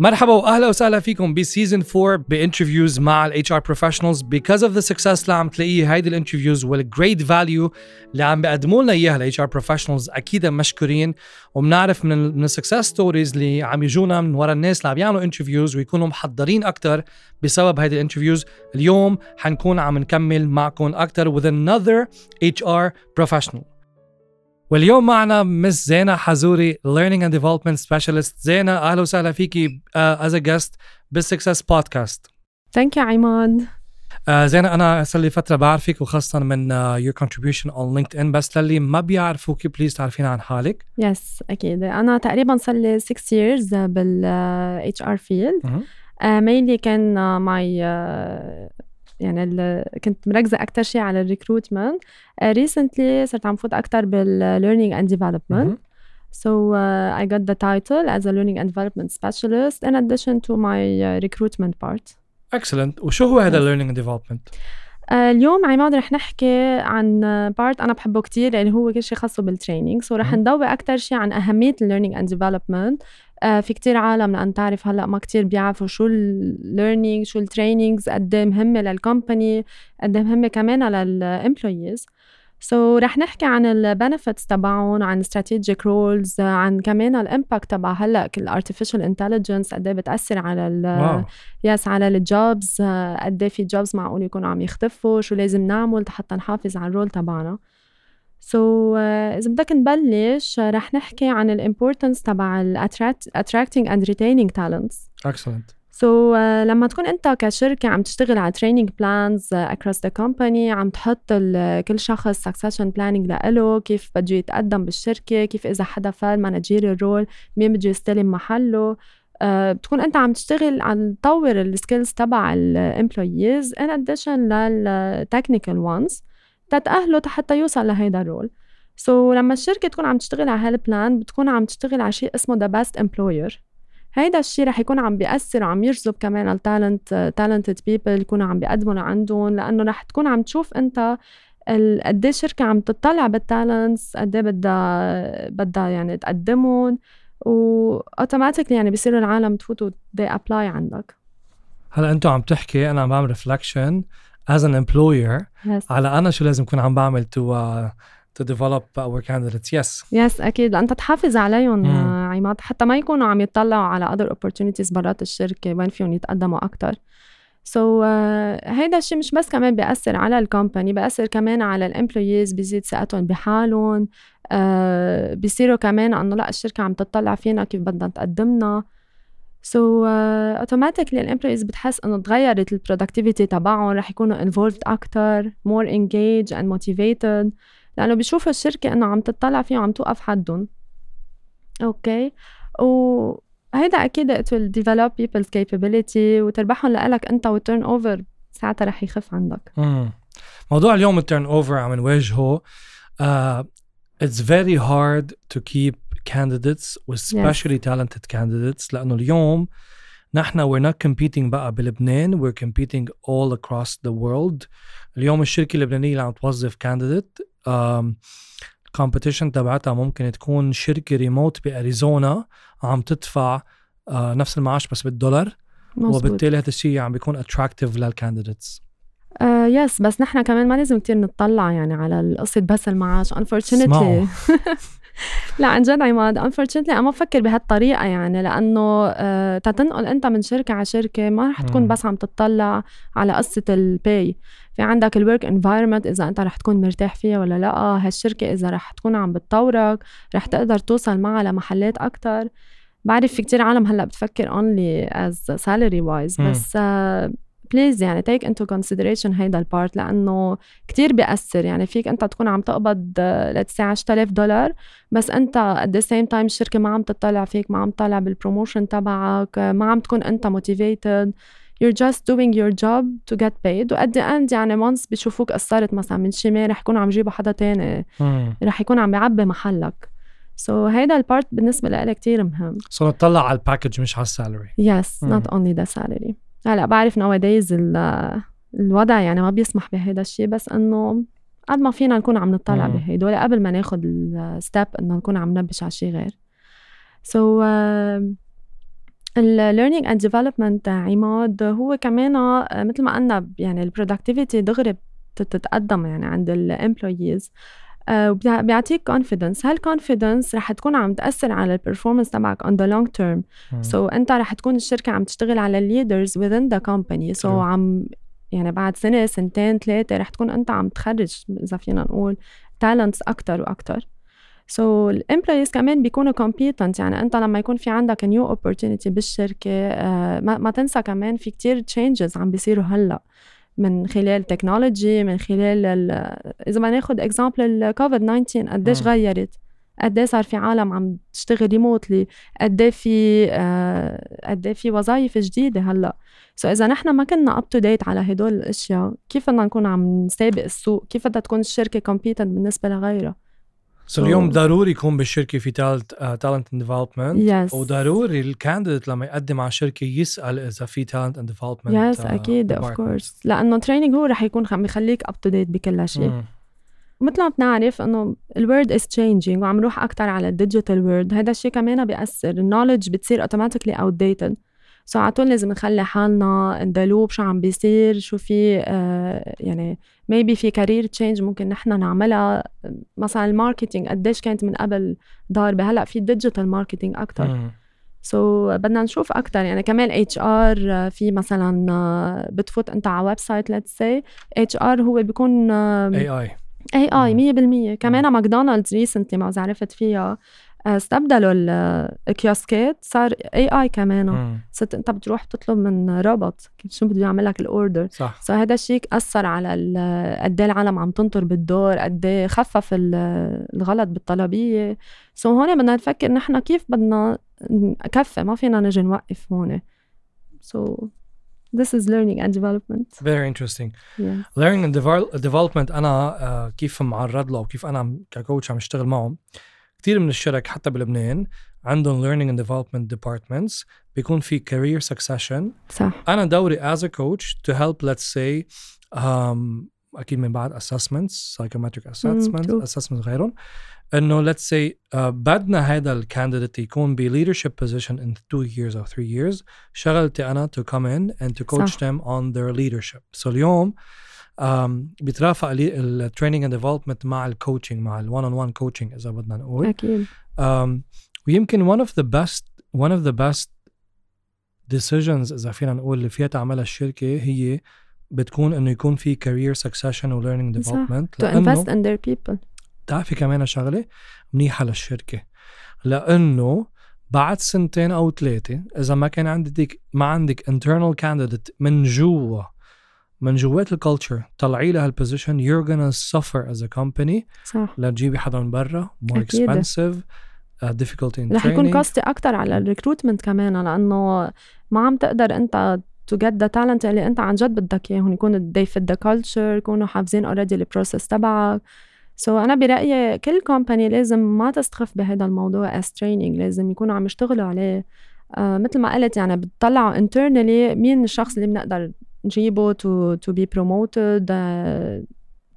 مرحبا وأهلا وسهلا فيكم ب season 4 ب interviews مع ال HR professionals because of the success اللي عم تلاقيه هيدي ال interviews وال great value اللي عم بيقدموا لنا إياها ال HR professionals أكيد مشكورين. وبنعرف من من ال success stories اللي عم يجونا من ورا الناس اللي عم يعملوا interviews ويكونوا محضرين أكثر بسبب هيدي ال interviews. اليوم حنكون عم نكمل معكم أكثر with another HR professional. واليوم معنا Miss زينة حزوري Learning and Development Specialist. زينة أهلا وسهلا فيكي uh, as a guest بال success podcast thank you عماد uh, زينة أنا صار لي فترة بعرفك وخاصة من uh, your contribution on LinkedIn بس للي ما بيعرفوك please تعرفينا عن حالك. yes, أكيد. أنا تقريبا صار لي 6 years بال HR field. mainly كان my يعني كنت مركزة أكتر شيء على ال recruitment recently صرت عم فوت أكتر بالlearning and development. So uh, I got the title as a learning and development specialist in addition to my uh, recruitment part. Excellent. وشو هو هذا learning and development؟ Uh, اليوم عماد رح نحكي عن part أنا بحبه كتير اللي هو كل شيء خاصه بال training so رح نضوي أكثر شيء عن أهمية ال learning and development في كتير عالم لأن تعرف هلأ ما كتير بيعرفوا شو ال learning شو ال trainings قد إيه مهمه لل company قد إيه مهمه كمان لل employees so, رح نحكي عن ال benefits تبعهم عن strategic roles عن كمان ال impact تبع هلأ ال artificial intelligence قد إيه بتأثر على ال yes على ال jobs قد إيه في jobs معقول يكونوا عم يختفوا شو لازم نعمل حتى نحافظ على ال role تبعنا. so, uh, إذا بدك نبلش رح نحكي عن ال importance تبع ال attracting and retaining talents excellent so, uh, لما تكون أنت كشركة عم تشتغل على training plans across the company عم تحط كل شخص succession planning لإله كيف بده يتقدم بالشركة كيف إذا حدا فل managerial role مين بده يستلم محله. بتكون أنت عم تشتغل عم تطور ال skills تبع ال employees in addition لل technical ones تتأهلوا حتى يوصل لهيدا ال role. so, لما الشركة تكون عم تشتغل على هال plan بتكون عم تشتغل على شيء اسمه the best employer هيدا الشيء رح يكون عم بيأثر وعم يجذب كمان ال talent talented people يكونوا عم بيقدموا لعندهم لأنه رح تكون عم تشوف أنت قد إيه الشركة عم تطلع بال talents قد إيه بدها بدها يعني تقدمهم و automatically يعني بيصيروا العالم تفوتوا they apply عندك. هلا أنتم عم تحكي أنا عم بعمل reflection as an employer yes. على أنا شو لازم اكون عم بعمل to uh, to develop our candidates. Yes. yes أكيد. لانت تحافظ عليهم عماد. حتى ما يكونوا عم يطلعوا على other opportunities برات الشركة وين فيهم يتقدموا أكثر so, uh, هيدا الشيء مش بس كمان بيأثر على ال company بيأثر كمان على ال employees بيزيد ثقتهم بحالهم. uh, بيصيروا كمان إنه لا الشركة عم تطلع فينا كيف بدنا تقدمنا so automatically ال employees بتحس إنه تغيرت ال productivity تبعهم رح يكونوا involved أكثر more engaged and motivated لأنه بيشوفوا الشركة إنه عم تطلع فيهم عم توقف حدهم. okay وهيدا أكيد it will develop people's capability وتربحهم لإلك أنت وال turnover ساعتها رح يخف عندك. موضوع اليوم ال turnover عم نواجهه. uh, it's very hard to keep candidates especially yes. talented candidates. لأنه اليوم نحن we're not competing بقى بلبنان. We're competing all across the world. اليوم الشركة اللبنانية اللي عم توظف candidate ال competition تبعتها ممكن تكون شركة ريموت بأريزونا عم تدفع uh, نفس المعاش بس بالدولار. مزبوط. وبالتالي هذا الشيء عم بيكون attractive لل candidates آه yes بس نحن كمان ما لازم كتير نطلع يعني على القصة بس المعاش. Unfortunately. لا عن جد عماد unfortunately أنا ما بفكر بهالطريقة يعني لأنه آه تتنقل أنت من شركة على شركة ما رح تكون بس عم تطلع على قصة ال pay في عندك ال work environment إذا أنت رح تكون مرتاح فيها ولا لأ هالشركة إذا رح تكون عم بتطورك رح تقدر توصل معها لمحلات أكتر. بعرف في كتير عالم هلأ بتفكر only as salary wise بس uh, please يعني take into consideration هيدا ال part لأنه كتير بيأثر. يعني فيك أنت تكون عم تقبض let's 10000 دولار بس أنت at the same time الشركة ما عم تطلع فيك ما عم تطلع بال promotion تبعك ما عم تكون أنت motivated you're just doing your job to get paid. و at the end يعني once بيشوفوك قصرت مثلا من شي رح يكونوا عم يجيبوا حدا تاني. رح يكون عم يعبي محلك. so, هيدا ال part بالنسبة لإلي كتير مهم. so, نطلع على ال package مش على ال salary yes not only the salary. هلا بعرف nowadays الوضع يعني ما بيسمح بهيدا الشيء بس إنه قد ما فينا نكون عم نطلع بهيدول قبل ما ناخد ال step إنه نكون عم نبش على شيء غير. so, uh, ال learning and development عماد هو كمان آه، مثل ما قلنا يعني ال productivity دغري بتتقدم يعني عند ال employees بيعطيك confidence هال confidence رح تكون عم تأثر على ال performance تبعك on the long term so أنت رح تكون الشركة عم تشتغل على ال leaders within the company so عم يعني بعد سنة سنتين ثلاثة رح تكون أنت عم تخرج إذا فينا نقول talents أكثر وأكثر so, ال employees كمان بيكونوا competent يعني أنت لما يكون في عندك new opportunity بالشركة uh, ما, ما تنسى كمان في كتير changes عم بيصيروا هلأ. من خلال technology من خلال إذا ما ناخذ example الكوفيد 19 قديش غيرت؟ قد صار في عالم عم تشتغل remotely قد في آه، قد في وظائف جديدة هلأ؟ so إذا نحن ما كنا up to date على هدول الأشياء كيف بدنا نكون عم نسابق السوق؟ كيف بدها تكون الشركة competent بالنسبة لغيرها؟ so اليوم ضروري يكون بالشركة في talent and development وضروري ال candidate لما يقدم على شركه يسأل إذا في talent and development yes أكيد of course لأنه training هو رح يكون عم يخليك up to date بكل شيء. مثل ما بنعرف إنه ال world is changing وعم نروح أكثر على ال digital world هذا الشيء كمان بيأثر. ال knowledge بتصير automatically outdated so على طول لازم نخلي حالنا نdevelop شو عم بيصير شو في آه يعني ميبي في كارير تشينج ممكن نحن نعملها. مثلا الماركتينج قديش كانت من قبل ضاربة هلأ في ديجيتال ماركتينج أكثر سو so, بدنا نشوف أكثر يعني كمان اتش ار في مثلا آه، بتفوت أنت على ويب سايت ليتس سي اتش ار هو بيكون اي اي اي اي 100% كمان ماكدونالدز ريسنتلي ما عرفت فيها. استبدلوا الكيوسكات صار اي اي كمان. صرت انت بتروح تطلب من روبوت شو بده يعمل لك ال order صح. so هذا الشيء أثر على قد إيه العالم عم تنطر بالدور قد إيه خفف الغلط بالطلبية. so هون بدنا نفكر نحن كيف بدنا نكفي ما فينا نجي نوقف هون. so this is learning and development. Very interesting. Yeah. learning and development أنا uh, كيف معرض له وكيف أنا ك coach عم أشتغل معه. كثير من الشرك حتى بلبنان عندهم learning and development departments بيكون في career succession صح أنا دوري as a coach to help let's say um, أكيد من بعد assessments psychometric assessments mm, assessments غيرهم انه let's say uh, بدنا هذا ال candidate يكون ب leadership position in two years or three years شغلتي أنا to come in and to coach صح. them on their leadership so اليوم بيترافق التريننج اند ديفلوبمنت مع الكوتشنج مع الون اون وان كوتشنج إذا بدنا نقول. أكيد. ويمكن one of the best one of the best decisions إذا فينا نقول اللي فيها تعملها الشركة هي بتكون إنه يكون في career succession و learning development. To invest in their people. بتعرفي كمان شغلة؟ منيحة للشركة. لأنه بعد سنتين أو ثلاثة إذا ما كان عندك ما عندك internal candidate من جوا من جوات ال culture طلعي لها ال position you're gonna suffer as a company. صح. لتجيبي حدا من برا more أكيد. expensive uh, difficulty in رح يكون costy أكثر على ال recruitment كمان لأنه ما عم تقدر أنت to get the talent اللي أنت عن جد بدك اياهم يكون they fit the culture يكونوا حافظين already ال process تبعك. so أنا برأيي كل company لازم ما تستخف بهذا الموضوع as training لازم يكونوا عم يشتغلوا عليه. uh, مثل ما قلت يعني بتطلعوا internally مين الشخص اللي بنقدر نجيبه to to be promoted uh,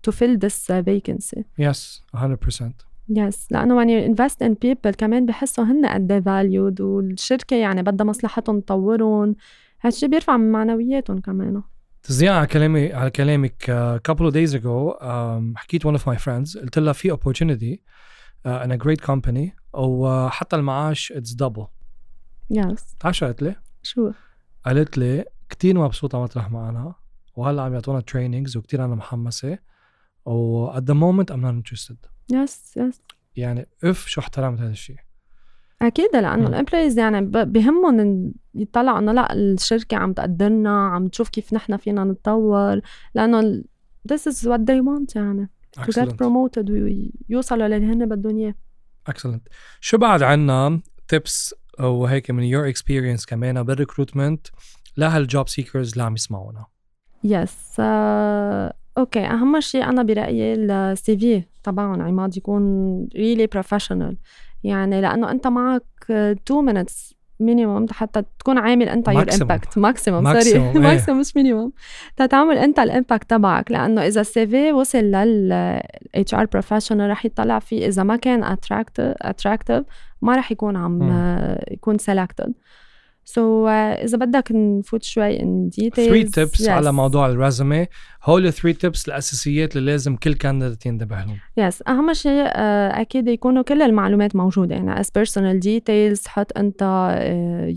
to fill this uh, vacancy. Yes, 100%. Yes لأنه when you invest in people كمان بحسوا هن قد إيه valued والشركة يعني بدها مصلحتهم تطورهم هالشي بيرفع من معنوياتهم كمان تزيان على كلامي على كلامك uh, couple of days ago um, حكيت one of my friends قلت لها في opportunity uh, in a great company وحتى المعاش it's double. Yes. بتعرف شو قالت لي؟ شو؟ قالت لي كتير مبسوطة مطرح معنا وهلأ عم يعطونا trainings وكتير أنا محمسة و at the moment I'm not interested. yes yes يعني اف شو احترمت هذا الشيء أكيد لأنه ال employees يعني بهمهم يطلعوا إنه لأ الشركة عم تقدرنا عم تشوف كيف نحن فينا نتطور لأنه this is what they want يعني. To get promoted ويوصلوا للي هن بدهم اياه excellent شو بعد عنا tips وهيك من your experience كمان بال recruitment لهال job seekers اللي عم يسمعونا؟ yes uh, okay. أهم شيء أنا برأيي ال CV تبعهم عماد يكون really professional يعني لأنه أنت معك 2 minutes minimum حتى تكون عامل أنت your impact maximum sorry maximum مش minimum تتعمل أنت ال impact تبعك. لأنه إذا ال CV وصل لل HR professional رح يطلع فيه. إذا ما كان attractive attractive ما رح يكون عم يكون selected so so, uh, إذا بدك نفوت شوي in details 3 tips yes. على موضوع ال resume هول ال three tips الأساسيات اللي لازم كل candidate ينتبه لهم yes yes. أهم شيء uh, أكيد يكونوا كل المعلومات موجودة يعني as personal details حط أنت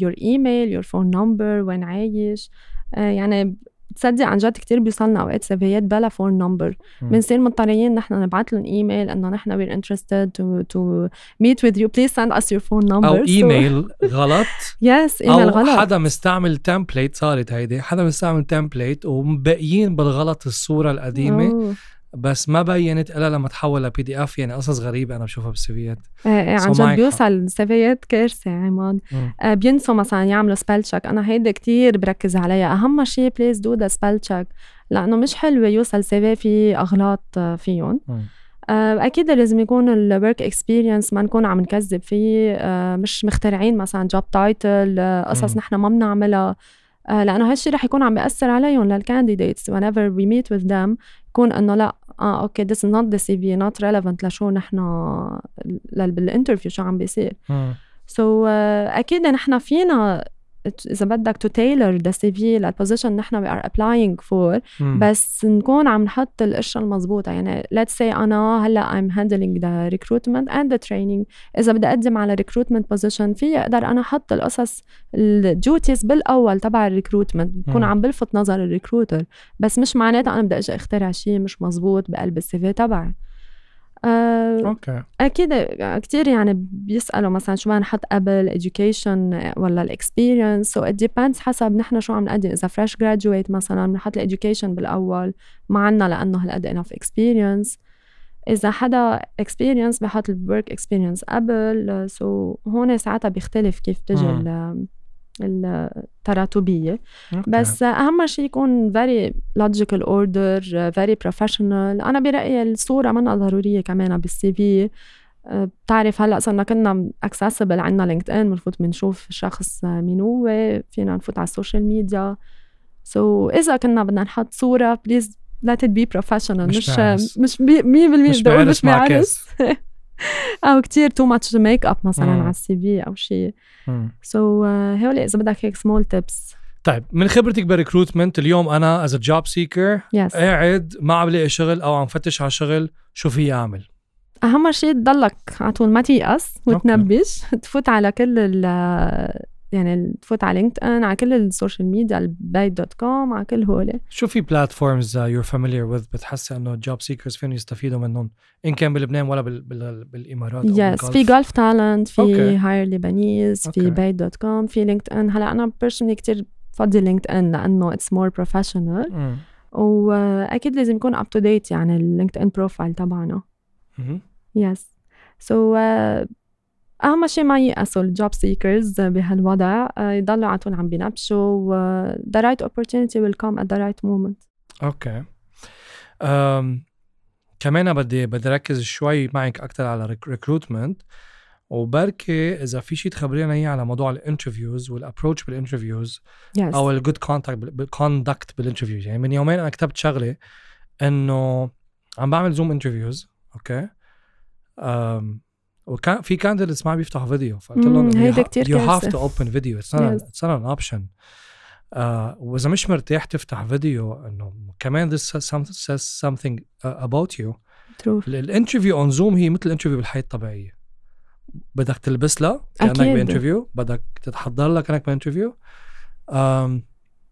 your email your phone number وين عايش uh, يعني تصدق عن جد كتير بيوصلنا أوقات CVيات بلا phone number بنصير مضطرين نحن نبعث لهم ايميل إنه نحن we're interested to to meet with you please send us your phone number أو ايميل غلط. yes email غلط. أو حدا مستعمل template صارت هيدي حدا مستعمل template ومبقيين بالغلط الصورة القديمة. أوه. بس ما بينت إلا لما تحول ل PDF يعني قصص غريبة أنا بشوفها بال CVيات. إيه إيه عن جد بيوصل CVيات كارثه عماد آه بينسوا مثلا يعملوا spell check أنا هيدي كتير بركز عليها. أهم شيء please do the spell check لأنه مش حلوة يوصل CV في أغلاط آه، فيهم. آه أكيد لازم يكون ال work experience ما نكون عم نكذب فيه آه مش مخترعين مثلا job title قصص نحن ما بنعملها. لأنه هالشي رح يكون عم بيأثر عليهم لل candidates whenever we meet with them. يكون إنه لأ آه okay this is not the CV not relevant لشو نحن بال interview شو عم بيصير. so so, uh, أكيد نحن فينا إذا بدك to tailor the CV لل position نحن we are applying for بس نكون عم نحط الاشياء المضبوطه يعني let's say أنا هلأ I'm handling the recruitment and the training إذا بدي أقدم على recruitment position في أقدر أنا أحط القصص ال duties بالأول تبع ال recruitment بكون عم بلفت نظر ال recruiter بس مش معناتها أنا بدي أجي أخترع شيء مش مزبوط بقلب ال CV تبعي. آه okay. أكيد كثير يعني بيسألوا مثلا شو بدنا نحط قبل education ولا ال experience so it depends حسب نحن شو عم نقدم إذا fresh graduate مثلا بنحط ال education بالأول ما عنا لأنه هالقد enough experience إذا حدا experience بحط ال work experience قبل so so هون ساعتها بيختلف كيف تجي التراتبية. okay. بس أهم شيء يكون very logical order very professional. أنا برأيي الصورة منا ضرورية كمان بال CV بتعرف هلأ صرنا كنا accessible عندنا LinkedIn بنفوت بنشوف الشخص مين هو فينا نفوت على ال social media so so, إذا كنا بدنا نحط صورة please it be professional. مش مش, مش 100% مش بعرس مع كاس أو كتير too much makeup مثلا على ال CV أو شيء so هول اذا بدك هيك small tips طيب من خبرتك بال recruitment اليوم أنا as job seeker قاعد ما عم بلاقي شغل أو عم فتش على شغل شو في اعمل اهم شيء تضلك على طول ما تيأس وتنبش تفوت على كل يعني تفوت على LinkedIn على كل ال social media ال Bayt.com على كل هول. شو في platforms you're familiar with بتحسي إنه job seekers فين يستفيدوا منهم؟ إن كان بلبنان ولا بال بال بالإمارات yes في GulfTalent في Hire Lebanese في Bayt.com في LinkedIn هلأ أنا personally كثير بفضل LinkedIn لأنه it's more professional وأكيد لازم يكون up to date يعني ال LinkedIn profile تبعنا. yes so أهم شيء ما ييأسوا ال job seekers بهالوضع آه، يضلوا على طول عم بينبشوا the right opportunity will come at the right moment. okay. أم كمان بدي بدي ركز شوي معك أكثر على recruitment وبركي إذا في شيء تخبرينا إياه على موضوع ال interviews وال approach بال interviews yes. أو ال good contact بال conduct بال interviews يعني من يومين أنا كتبت شغلة إنه عم بعمل Zoom interviews okay؟ وكان في candidates ما بيفتحوا فيديو. فقلت لهم هيدا كثير you have to open video it's not an option وإذا مش مرتاح تفتح فيديو إنه كمان this says something uh, about you. ال interview on Zoom هي مثل ال interview بالحياة الطبيعية. بدك تلبس لها كأنك ب interview بدك تتحضر لها كأنك ب interview.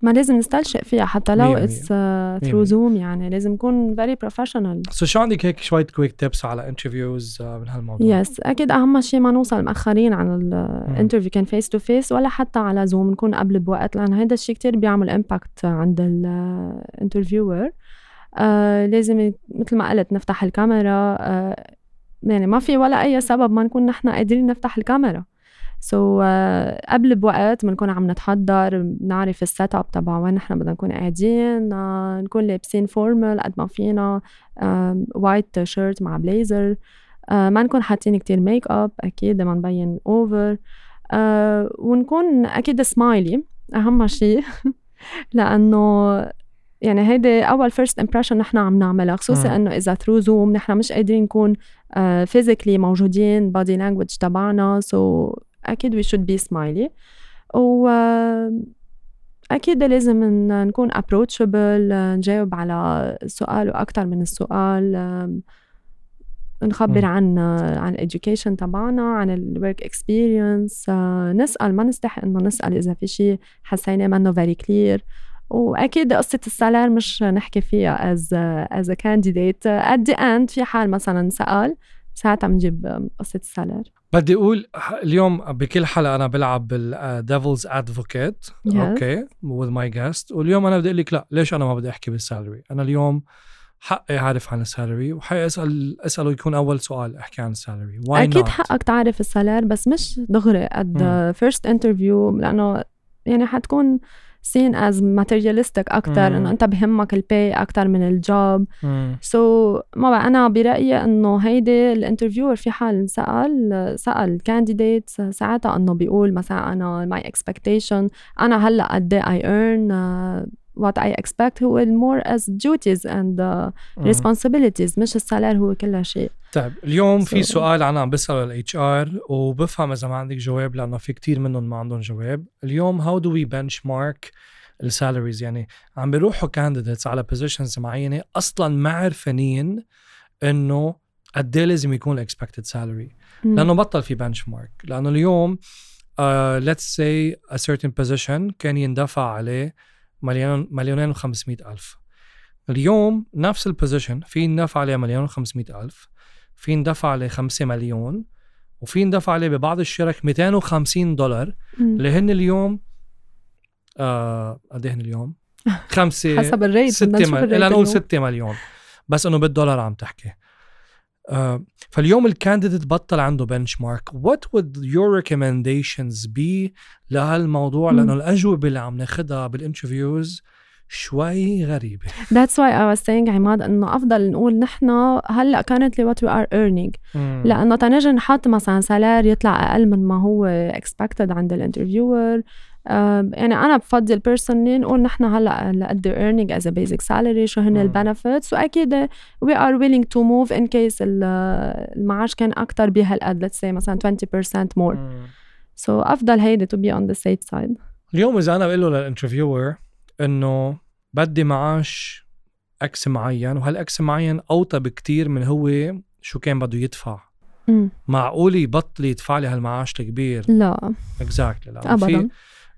ما لازم نستلشق فيها حتى لو it's through Zoom يعني لازم نكون very professional so شو عندك هيك شوية quick tips على interviews uh, من هالموضوع؟ yes yes. أكيد أهم شيء ما نوصل مأخرين على ال interview كان face to face ولا حتى على Zoom نكون قبل بوقت لأن هذا الشيء كتير بيعمل impact عند ال interviewer uh, آه لازم مثل ما قلت نفتح الكاميرا آه يعني ما في ولا أي سبب ما نكون نحن قادرين نفتح الكاميرا. so so, uh, قبل بوقت بنكون عم نتحضر بنعرف ال setup تبع وين نحن بدنا نكون قاعدين uh, نكون لابسين formal قد ما فينا white uh, shirt مع blazer uh, ما نكون حاطين كتير ميك اب أكيد ما نبين over uh, ونكون أكيد سمايلي أهم شيء لأنه يعني هيدي أول first impression نحن عم نعملها خصوصي إنه إذا through Zoom نحن مش قادرين نكون physically uh, موجودين body language تبعنا. so أكيد we should be smiley و أكيد لازم نكون approachable نجاوب على السؤال وأكثر من السؤال نخبر عن عن ال education تبعنا عن ال work experience نسأل ما نستحي إنه نسأل إذا في شيء حسيناه منه very clear وأكيد قصة ال salary مش نحكي فيها as as candidate at the end في حال مثلا سأل ساعتها بنجيب قصة ال salary بدي أقول اليوم بكل حلقة أنا بلعب بال devil's advocate okay with my guest واليوم أنا بدي أقول لك لا ليش أنا ما بدي أحكي بال salary؟ أنا اليوم حقي اعرف عن ال salary وحقي أسأل أسأله يكون أول سؤال أحكي عن ال salary. أكيد not? حقك تعرف ال salary بس مش دغري. قد first interview لأنه يعني حتكون seen as materialistic أكثر إنه أنت بهمك ال pay أكثر من ال job so, ما بقى أنا برأيي إنه هيدي ال interviewer في حال سأل سأل ال candidate ساعتها إنه بيقول مثلا أنا my expectation أنا هلأ قد I earn what I expect هو more as duties and uh, responsibilities مش ال salary هو كل شيء. طيب اليوم so. في سؤال أنا عم بسأله لل HR وبفهم إذا ما عندك جواب لأنه في كتير منهم ما عندهم جواب. اليوم how do we benchmark ال salaries؟ يعني عم بيروحوا candidates على positions معينة أصلا ما عرفانين إنه قد إيه لازم يكون ال expected salary لأنه بطل في benchmark لأنه اليوم let's say a certain position كان يندفع عليه مليون مليونين و500 ألف. اليوم نفس ال position في ندفع عليه مليون و500 ألف في ندفع عليه 5 مليون وفي ندفع عليه ببعض الشركات 250 دولار اللي هن اليوم آه قد إيه اليوم؟ خمسة حسب ال rate 6 مليون نقول 6 مليون. بس إنه بالدولار عم تحكي. آه فاليوم ال candidate بطل عنده benchmark what would your recommendations be لهالموضوع؟ لأنه الأجوبة اللي عم ناخذها بال interviews شوي غريبة. That's why I was saying عماد إنه أفضل نقول نحن هلأ currently what we are earning. لأنه تنيجي نحط مثلا salary يطلع أقل من ما هو expected عند ال interviewer يعني أنا بفضل personally نقول نحن هلأ قد earning as a basic salary شو هن ال benefits واكيد we are willing to move in case المعاش كان أكثر بهالقد let's say مثلا 20% more. so أفضل هيدي to be on the safe side. اليوم إذا أنا بقول له لل interviewer إنه بدي معاش X معين وهال X معين أوطى بكتير من هو شو كان بده يدفع. معقول يبطل يدفع لي هالمعاش الكبير؟ لا. exactly. ابدا.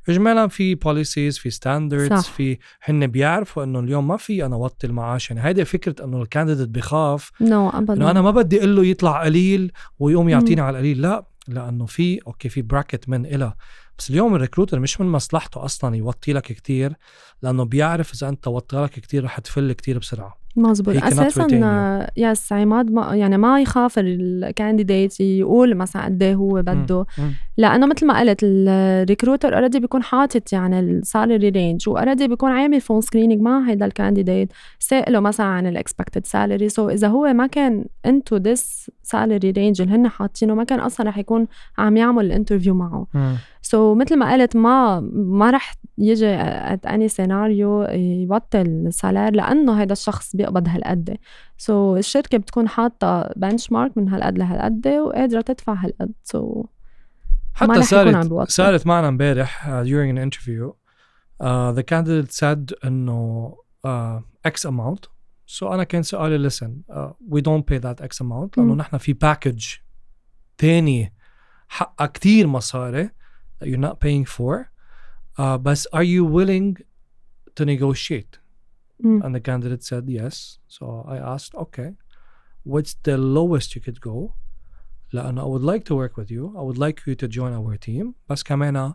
اجمالا في policies في standards في هن بيعرفوا إنه اليوم ما في أنا وطي المعاش. يعني هيدي فكرة إنه ال candidate بخاف. no, ابدا. إنه أنا ما بدي أقول له يطلع قليل ويقوم يعطيني على القليل. لا لأنه في okay في براكت من إلها. بس اليوم ال recruiter مش من مصلحته أصلا يوطي لك كتير لأنه بيعرف إذا أنت وطي لك كتير رح تفل كتير بسرعة. مزبوط. أساسا yes عماد ما يعني ما يخاف ال candidate يقول مثلا قد إيه هو بده. لأنه مثل ما قلت ال recruiter already بيكون حاطط يعني ال salary range و already بيكون عامل phone screening مع هيدا ال candidate سائله مثلا عن ال expected salary so إذا هو ما كان into this salary range اللي هن حاطينه ما كان أصلا رح يكون عم يعمل ال interview معه. so, مثل ما قلت ما ما رح يجي at any scenario يبطل ال salary لأنه هذا الشخص بيقبض هالقد. so, الشركة بتكون حاطة benchmark من هالقد لهالقد وقادرة تدفع هالقد. so, حتى صارت صارت معنا امبارح uh, during an interview uh, the candidate said إنه uh, x amount. so انا كان سؤالي listen uh, we don't pay that x amount لانه نحن في باكج تاني حقها كتير مصاري that you're not paying for uh, but are you willing to negotiate mm. and the candidate said yes so i asked okay what's the lowest you could go لأنه I would like to work with you I would like you to join our team بس كمان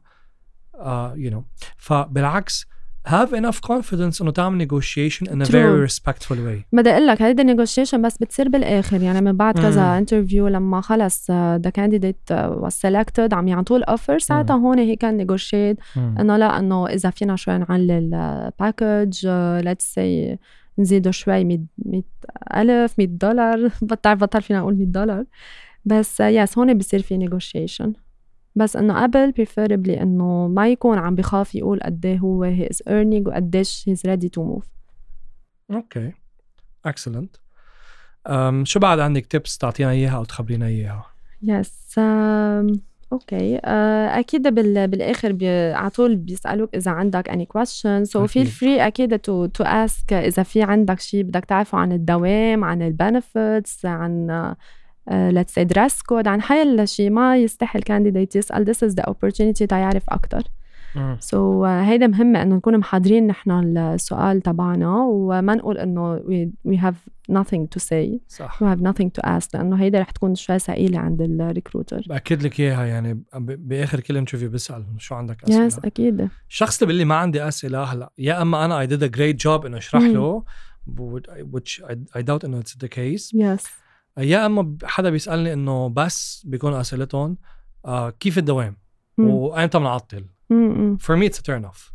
uh, you know فبالعكس have enough confidence انه تعمل negotiation in a True. very respectful way. بدي أقول لك هيدي negotiation بس بتصير بالآخر. يعني من بعد كذا interview لما خلص the candidate was selected عم يعطوه ال offer ساعتها هون هي كان negotiate إنه لا إنه إذا فينا شوي نعلي ال package let's say نزيده شوي 100 ألف 100 دولار. بتعرف بطل فينا نقول 100 دولار. بس yes هون بصير في negotiation. بس إنه قبل preferably إنه ما يكون عم بخاف يقول قد إيه هو he is earning وقديش he's ready to move okay. excellent شو بعد عندك tips تعطينا إياها أو تخبرينا إياها؟ yes, um, okay. آه، أكيد بال... بالآخر بي... على طول بيسألوك إذا عندك any question so feel free أكيد to to ask إذا في عندك شيء بدك تعرفه عن الدوام عن ال benefits عن let's say dress code عن أي شيء ما يستحي ال candidate يسأل. this is the opportunity تيعرف أكثر so, uh, هيدا مهمة إنه نكون محضرين نحن السؤال تبعنا وما نقول إنه we, we have nothing to say. صح. We have nothing to ask. لأنه هيدا رح تكون شوي ثقيلة عند ال recruiter بأكد لك إياها يعني بآخر كل interview بسأل شو عندك أسئلة. yes, أكيد. الشخص اللي بيقول لي ما عندي أسئلة هلا يا أما أنا I did a great job إنه أشرح له which I, I doubt إنه it's the case. Yes. يا أما حدا بيسألني إنه بس بيكون أسئلتهم آه كيف الدوام؟ وايمتى بنعطل For me it's a turn off.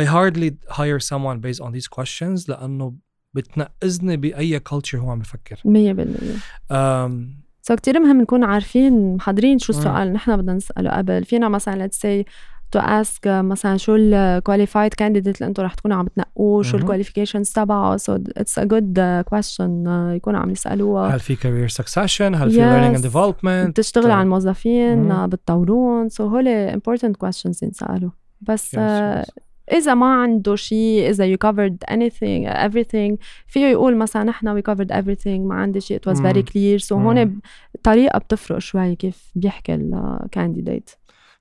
I hardly hire someone based on these questions لأنه بتنقزني بأي culture هو عم بفكر. 100% um, so so كتير مهم نكون عارفين محضرين شو السؤال نحن بدنا نسأله قبل. فينا مثلا let's say to ask مثلا شو ال qualified candidate اللي أنتم رح تكونوا عم تنقوه شو ال qualifications تبعه. so it's a good question يكونوا عم يسألوها. هل في career succession هل في learning and development بتشتغل على الموظفين بتطورون so هول important questions ينسألوا. بس yes, yes. إذا ما عنده شيء إذا you covered anything everything فيه يقول مثلا نحن we covered everything ما عندي شيء it was very clear. So هون طريقة بتفرق شوي كيف بيحكي ال candidate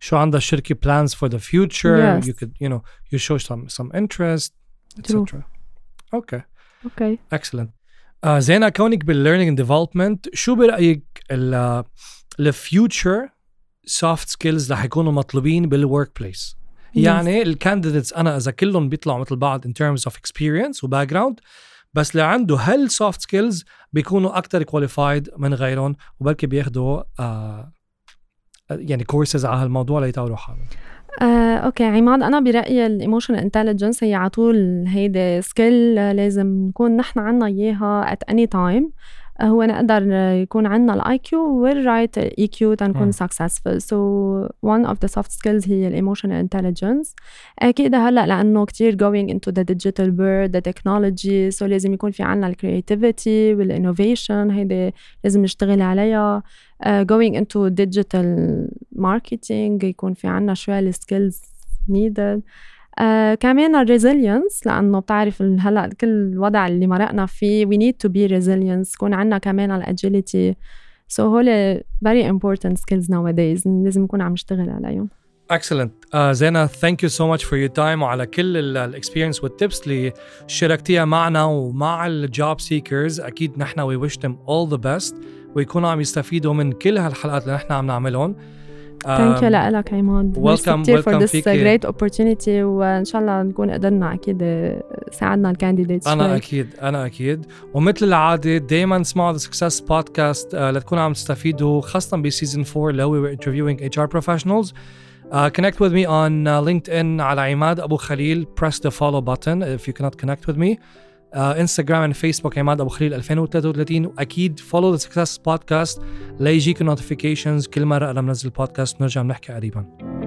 شو عندها الشركة plans for the future. Yes. you could you know you show some some interest etc okay okay excellent. Uh, زينة كونك بالlearning and development. شو برأيك ال future soft skills رح يكونوا مطلوبين بال workplace يعني ال candidates أنا إذا كلهم بيطلعوا مثل بعض in terms of experience و background بس اللي عنده هل soft skills بيكونوا أكثر qualified من غيرهم وبلكي بياخذوا uh, يعني كورسز على هالموضوع ليطوروا حالهم. آه، okay. عماد أنا برأيي ال emotional intelligence هي على طول هيدي skill لازم نكون نحن عنا إياها at any time هو نقدر يكون عندنا ال EQ وال right EQ تنكون successful so one of the soft skills هي ال emotional intelligence أكيد هلأ لأنه كثير going into the digital world the technology so لازم يكون في عندنا ال creativity وال innovation هيدي لازم نشتغل عليها. going into digital marketing يكون في عندنا شوي ال skills needed. آه كمان ال resilience لأنه بتعرف هلأ كل الوضع اللي مرقنا فيه we need to be resilient يكون عندنا كمان ال agility so هول very important skills nowadays لازم نكون عم نشتغل عليهم. Excellent. Uh, زينة thank you so much for your time وعلى كل ال experience وال tips اللي شاركتيها معنا ومع ال job seekers أكيد نحن we wish them all the best ويكونوا عم يستفيدوا من كل هالحلقات اللي نحن عم نعملهم. thank you لك عماد welcome for this great opportunity وإن شاء الله نكون قدرنا أكيد ساعدنا ال candidates أنا أكيد أنا أكيد. ومثل العادة دائما اسمعوا The Success Podcast لتكونوا عم تستفيدوا خاصة ب season 4 اللي هو interviewing HR professionals Uh, connect with me on uh, LinkedIn على عماد أبو خليل. Press the follow button if you cannot connect with me. انستغرام and فيسبوك عماد أبو خليل 2033 واكيد follow The Success Podcast ليجيك notifications كل مرة أنا بنزل بودكاست بنرجع بنحكي قريبا.